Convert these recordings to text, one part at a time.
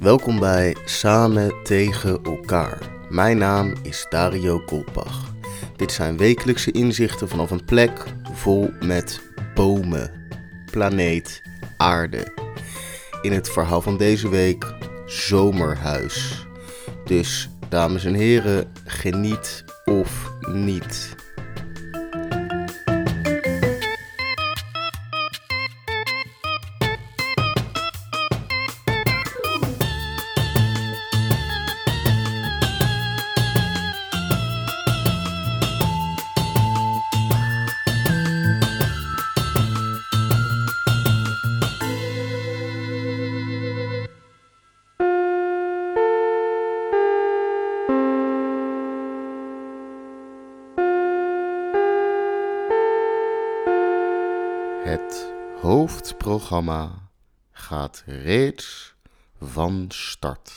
Welkom bij Samen tegen elkaar. Mijn naam is Dario Kolpach. Dit zijn wekelijkse inzichten vanaf een plek vol met bomen, planeet, aarde. In het verhaal van deze week Zomerhuis. Dus, dames en heren, geniet of niet. Het hoofdprogramma gaat reeds van start.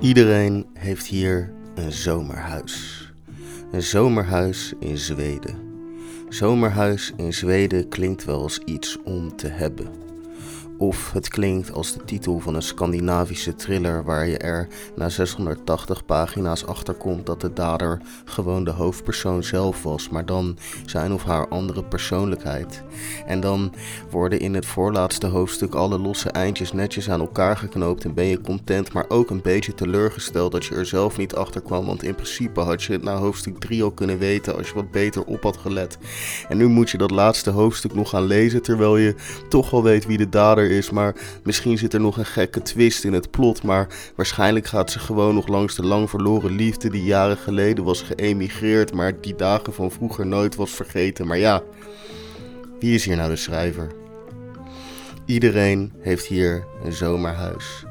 Iedereen heeft hier een zomerhuis. Een zomerhuis in Zweden. Zomerhuis in Zweden klinkt wel als iets om te hebben. Of het klinkt als de titel van een Scandinavische thriller waar je er na 680 pagina's achter komt dat de dader gewoon de hoofdpersoon zelf was, maar dan zijn of haar andere persoonlijkheid. En dan worden in het voorlaatste hoofdstuk alle losse eindjes netjes aan elkaar geknoopt en ben je content, maar ook een beetje teleurgesteld dat je er zelf niet achter kwam, want in principe had je het na hoofdstuk 3 al kunnen weten als je wat beter op had gelet. En nu moet je dat laatste hoofdstuk nog gaan lezen terwijl je toch al weet wie de dader is, maar misschien zit er nog een gekke twist in het plot. Maar waarschijnlijk gaat ze gewoon nog langs de lang verloren liefde die jaren geleden was geëmigreerd, maar die dagen van vroeger nooit was vergeten. Maar ja, wie is hier nou de schrijver? Iedereen heeft hier een zomerhuis.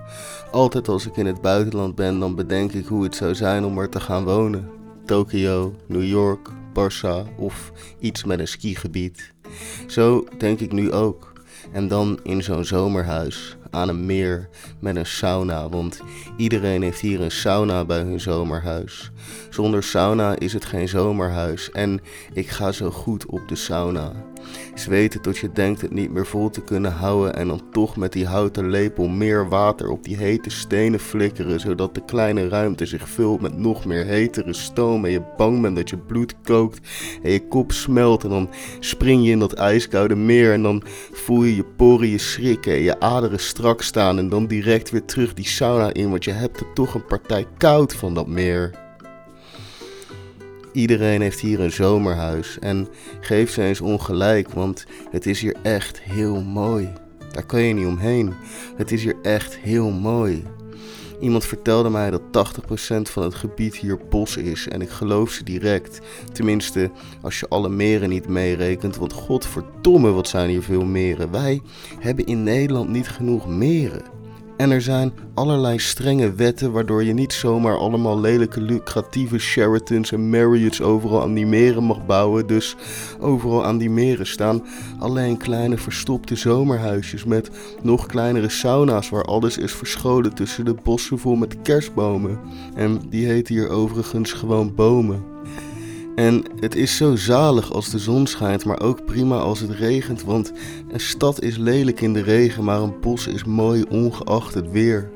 Altijd als ik in het buitenland ben, dan bedenk ik hoe het zou zijn om er te gaan wonen. Tokio, New York, Barça of iets met een skigebied. Zo denk ik nu ook. En dan in zo'n zomerhuis aan een meer met een sauna. Want iedereen heeft hier een sauna bij hun zomerhuis. Zonder sauna is het geen zomerhuis. En ik ga zo goed op de sauna. Zweten tot je denkt het niet meer vol te kunnen houden. En dan toch met die houten lepel meer water op die hete stenen flikkeren. Zodat de kleine ruimte zich vult met nog meer hetere stoom. En je bang bent dat je bloed kookt. En je kop smelt. En dan spring je in dat ijskoude meer. En dan voel je je poriën schrikken. En je aderen strak staan. En dan direct weer terug die sauna in. Want je hebt er toch een partij koud van dat meer. Iedereen heeft hier een zomerhuis en geef ze eens ongelijk, want het is hier echt heel mooi. Daar kan je niet omheen. Het is hier echt heel mooi. Iemand vertelde mij dat 80% van het gebied hier bos is en ik geloof ze direct. Tenminste, als je alle meren niet meerekent, want godverdomme wat zijn hier veel meren. Wij hebben in Nederland niet genoeg meren. En er zijn allerlei strenge wetten waardoor je niet zomaar allemaal lelijke lucratieve Sheratons en Marriotts overal aan die meren mag bouwen. Dus overal aan die meren staan alleen kleine verstopte zomerhuisjes met nog kleinere sauna's waar alles is verscholen tussen de bossen vol met kerstbomen. En die heten hier overigens gewoon bomen. En het is zo zalig als de zon schijnt, maar ook prima als het regent, want een stad is lelijk in de regen, maar een bos is mooi ongeacht het weer.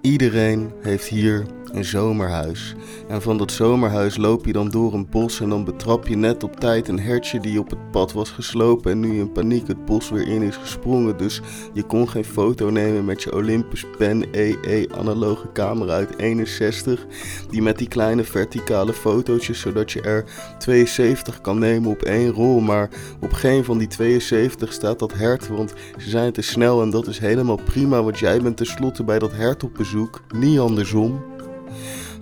Iedereen heeft hier een zomerhuis. En van dat zomerhuis loop je dan door een bos en dan betrap je net op tijd een hertje die op het pad was geslopen en nu in paniek het bos weer in is gesprongen. Dus je kon geen foto nemen met je Olympus Pen EE analoge camera uit 61, die met die kleine verticale fotootjes, zodat je er 72 kan nemen op één rol. Maar op geen van die 72 staat dat hert, want ze zijn te snel en dat is helemaal prima, want jij bent tenslotte bij dat hert op bezoek, niet andersom.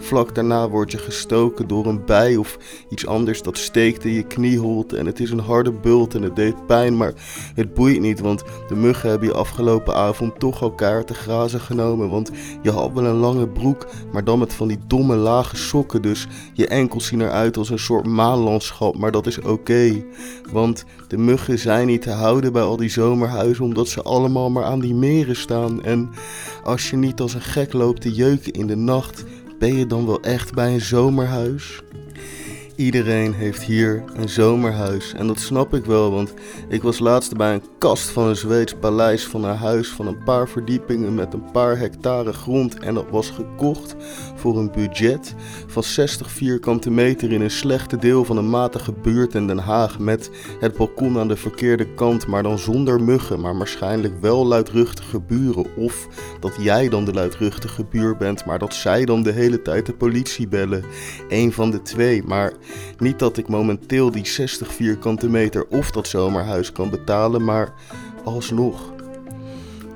Vlak daarna word je gestoken door een bij of iets anders dat steekt in je knieholte. En het is een harde bult en het deed pijn, maar het boeit niet. Want de muggen hebben je afgelopen avond toch elkaar te grazen genomen. Want je had wel een lange broek, maar dan met van die domme lage sokken. Dus je enkels zien eruit als een soort maanlandschap. Maar dat is oké. want de muggen zijn niet te houden bij al die zomerhuizen. Omdat ze allemaal maar aan die meren staan. En als je niet als een gek loopt te jeuken in de nacht ben je dan wel echt bij een zomerhuis? Iedereen heeft hier een zomerhuis. En dat snap ik wel, want ik was laatst bij een kast van een Zweeds paleis van een huis van een paar verdiepingen met een paar hectare grond. En dat was gekocht voor een budget van 60 vierkante meter in een slechte deel van een matige buurt in Den Haag. Met het balkon aan de verkeerde kant, maar dan zonder muggen, maar waarschijnlijk wel luidruchtige buren. Of dat jij dan de luidruchtige buur bent, maar dat zij dan de hele tijd de politie bellen. Eén van de twee, maar niet dat ik momenteel die 60 vierkante meter of dat zomerhuis kan betalen, maar alsnog.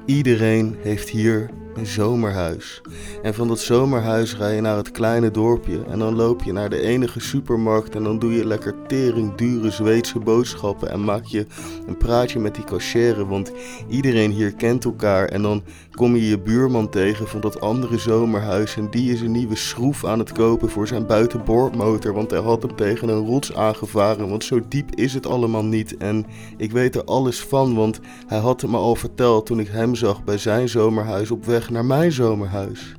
Iedereen heeft hier een zomerhuis. En van dat zomerhuis ga je naar het kleine dorpje en dan loop je naar de enige supermarkt en dan doe je lekker tering dure Zweedse boodschappen en maak je een praatje met die cashier, want iedereen hier kent elkaar en dan kom je je buurman tegen van dat andere zomerhuis en die is een nieuwe schroef aan het kopen voor zijn buitenboordmotor, want hij had hem tegen een rots aangevaren, want zo diep is het allemaal niet en ik weet er alles van, want hij had het me al verteld toen ik hem zag bij zijn zomerhuis op weg naar mijn zomerhuis.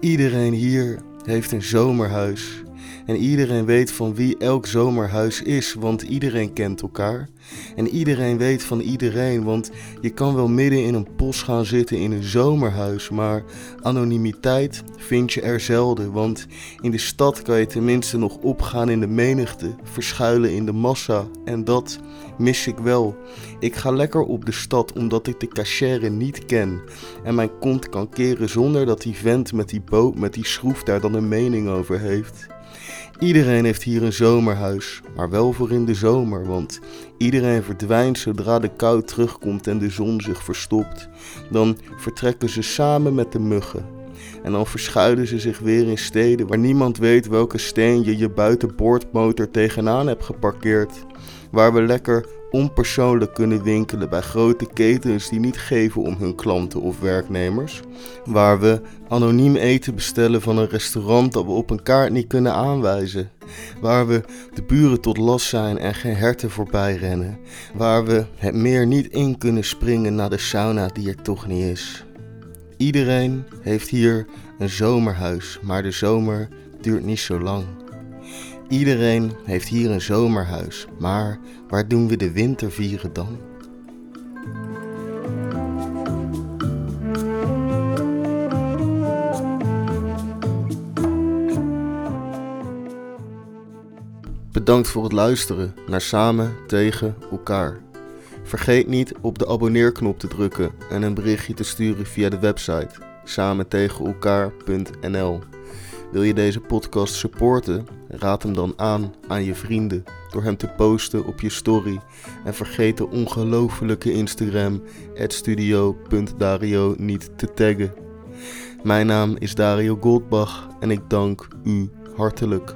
Iedereen hier heeft een zomerhuis. En iedereen weet van wie elk zomerhuis is, want iedereen kent elkaar. En iedereen weet van iedereen, want je kan wel midden in een bos gaan zitten in een zomerhuis, maar anonimiteit vind je er zelden. Want in de stad kan je tenminste nog opgaan in de menigte, verschuilen in de massa. En dat mis ik wel. Ik ga lekker op de stad omdat ik de cachère niet ken. En mijn kont kan keren zonder dat die vent met die boot, met die schroef daar dan een mening over heeft. Iedereen heeft hier een zomerhuis, maar wel voor in de zomer, want iedereen verdwijnt zodra de kou terugkomt en de zon zich verstopt. Dan vertrekken ze samen met de muggen. En dan verschuilen ze zich weer in steden waar niemand weet welke steen je je buitenboordmotor tegenaan hebt geparkeerd. Waar we lekker onpersoonlijk kunnen winkelen bij grote ketens die niet geven om hun klanten of werknemers. Waar we anoniem eten bestellen van een restaurant dat we op een kaart niet kunnen aanwijzen. Waar we de buren tot last zijn en geen herten voorbij rennen. Waar we het meer niet in kunnen springen naar de sauna die er toch niet is. Iedereen heeft hier een zomerhuis, maar de zomer duurt niet zo lang. Iedereen heeft hier een zomerhuis, maar waar doen we de winter vieren dan? Bedankt voor het luisteren naar Samen tegen elkaar. Vergeet niet op de abonneerknop te drukken en een berichtje te sturen via de website samentegenelkaar.nl. Wil je deze podcast supporten? Raad hem dan aan aan je vrienden door hem te posten op je story. En vergeet de ongelofelijke Instagram studio.dario niet te taggen. Mijn naam is Dario Goldbach en ik dank u hartelijk